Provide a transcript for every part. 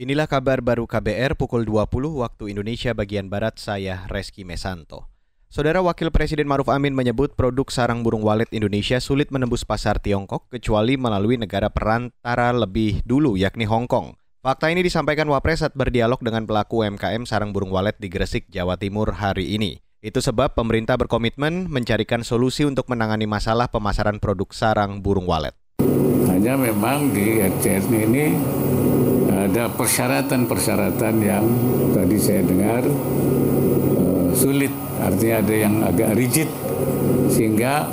Inilah kabar baru KBR pukul 20 waktu Indonesia bagian Barat, saya Reski Mesanto. Saudara Wakil Presiden Maruf Amin menyebut produk sarang burung walet Indonesia sulit menembus pasar Tiongkok kecuali melalui negara perantara lebih dulu yakni Hong Kong. Fakta ini disampaikan Wapres saat berdialog dengan pelaku UMKM sarang burung walet di Gresik, Jawa Timur hari ini. Itu sebab pemerintah berkomitmen mencarikan solusi untuk menangani masalah pemasaran produk sarang burung walet. Hanya memang di RCS ini ada persyaratan-persyaratan yang tadi saya dengar uh, sulit, artinya ada yang agak rigid sehingga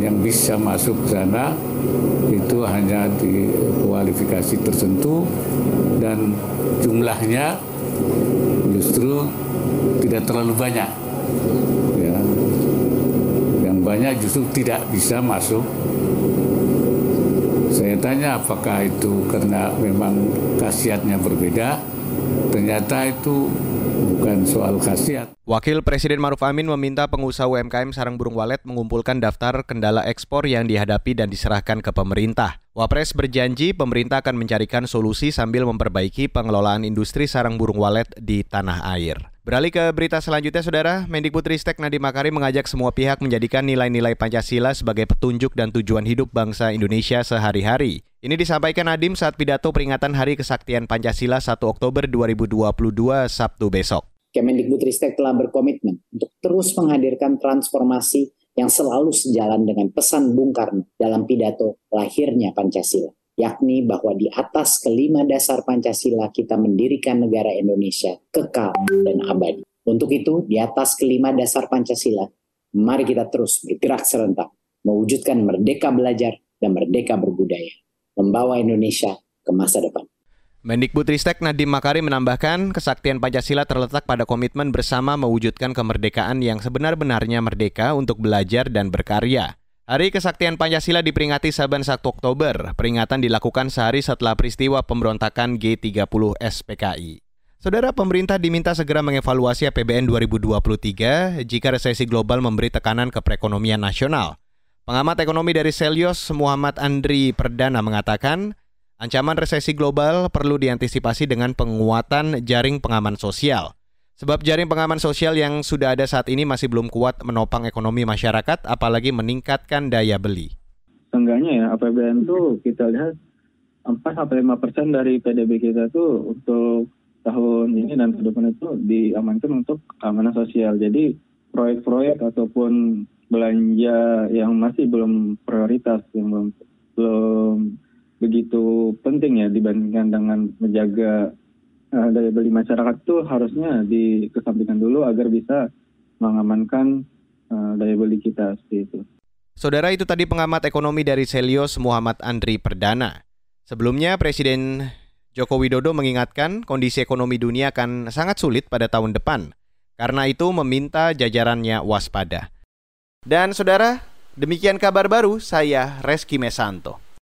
yang bisa masuk ke sana itu hanya di kualifikasi tertentu dan jumlahnya justru tidak terlalu banyak. Ya. Yang banyak justru tidak bisa masuk saya tanya apakah itu karena memang khasiatnya berbeda. Ternyata itu bukan soal khasiat. Wakil Presiden Maruf Amin meminta pengusaha UMKM sarang burung walet mengumpulkan daftar kendala ekspor yang dihadapi dan diserahkan ke pemerintah. Wapres berjanji pemerintah akan mencarikan solusi sambil memperbaiki pengelolaan industri sarang burung walet di tanah air. Beralih ke berita selanjutnya, Saudara. Mendikbudristek Nadiem Makarim mengajak semua pihak menjadikan nilai-nilai Pancasila sebagai petunjuk dan tujuan hidup bangsa Indonesia sehari-hari. Ini disampaikan Nadiem saat pidato peringatan Hari Kesaktian Pancasila 1 Oktober 2022 Sabtu besok. Kemendikbudristek telah berkomitmen untuk terus menghadirkan transformasi yang selalu sejalan dengan pesan Bung Karno dalam pidato lahirnya Pancasila yakni bahwa di atas kelima dasar Pancasila kita mendirikan negara Indonesia kekal dan abadi. Untuk itu, di atas kelima dasar Pancasila, mari kita terus bergerak serentak, mewujudkan merdeka belajar dan merdeka berbudaya, membawa Indonesia ke masa depan. Mendikbudristek Nadiem Makarim menambahkan, kesaktian Pancasila terletak pada komitmen bersama mewujudkan kemerdekaan yang sebenar-benarnya merdeka untuk belajar dan berkarya. Hari Kesaktian Pancasila diperingati saban 1 Oktober. Peringatan dilakukan sehari setelah peristiwa pemberontakan G30 SPKI. Saudara pemerintah diminta segera mengevaluasi APBN 2023 jika resesi global memberi tekanan ke perekonomian nasional. Pengamat ekonomi dari Selios Muhammad Andri Perdana mengatakan, ancaman resesi global perlu diantisipasi dengan penguatan jaring pengaman sosial. Sebab jaring pengaman sosial yang sudah ada saat ini masih belum kuat menopang ekonomi masyarakat, apalagi meningkatkan daya beli. Seenggaknya ya, APBN itu kita lihat 4-5 persen dari PDB kita itu untuk tahun ini dan ke depan itu diamankan untuk keamanan sosial. Jadi proyek-proyek ataupun belanja yang masih belum prioritas, yang belum, belum begitu penting ya dibandingkan dengan menjaga uh, daya beli masyarakat itu harusnya dikesampingkan dulu agar bisa mengamankan uh, daya beli kita seperti itu. Saudara itu tadi pengamat ekonomi dari Selios Muhammad Andri Perdana. Sebelumnya Presiden Joko Widodo mengingatkan kondisi ekonomi dunia akan sangat sulit pada tahun depan. Karena itu meminta jajarannya waspada. Dan saudara, demikian kabar baru saya Reski Mesanto.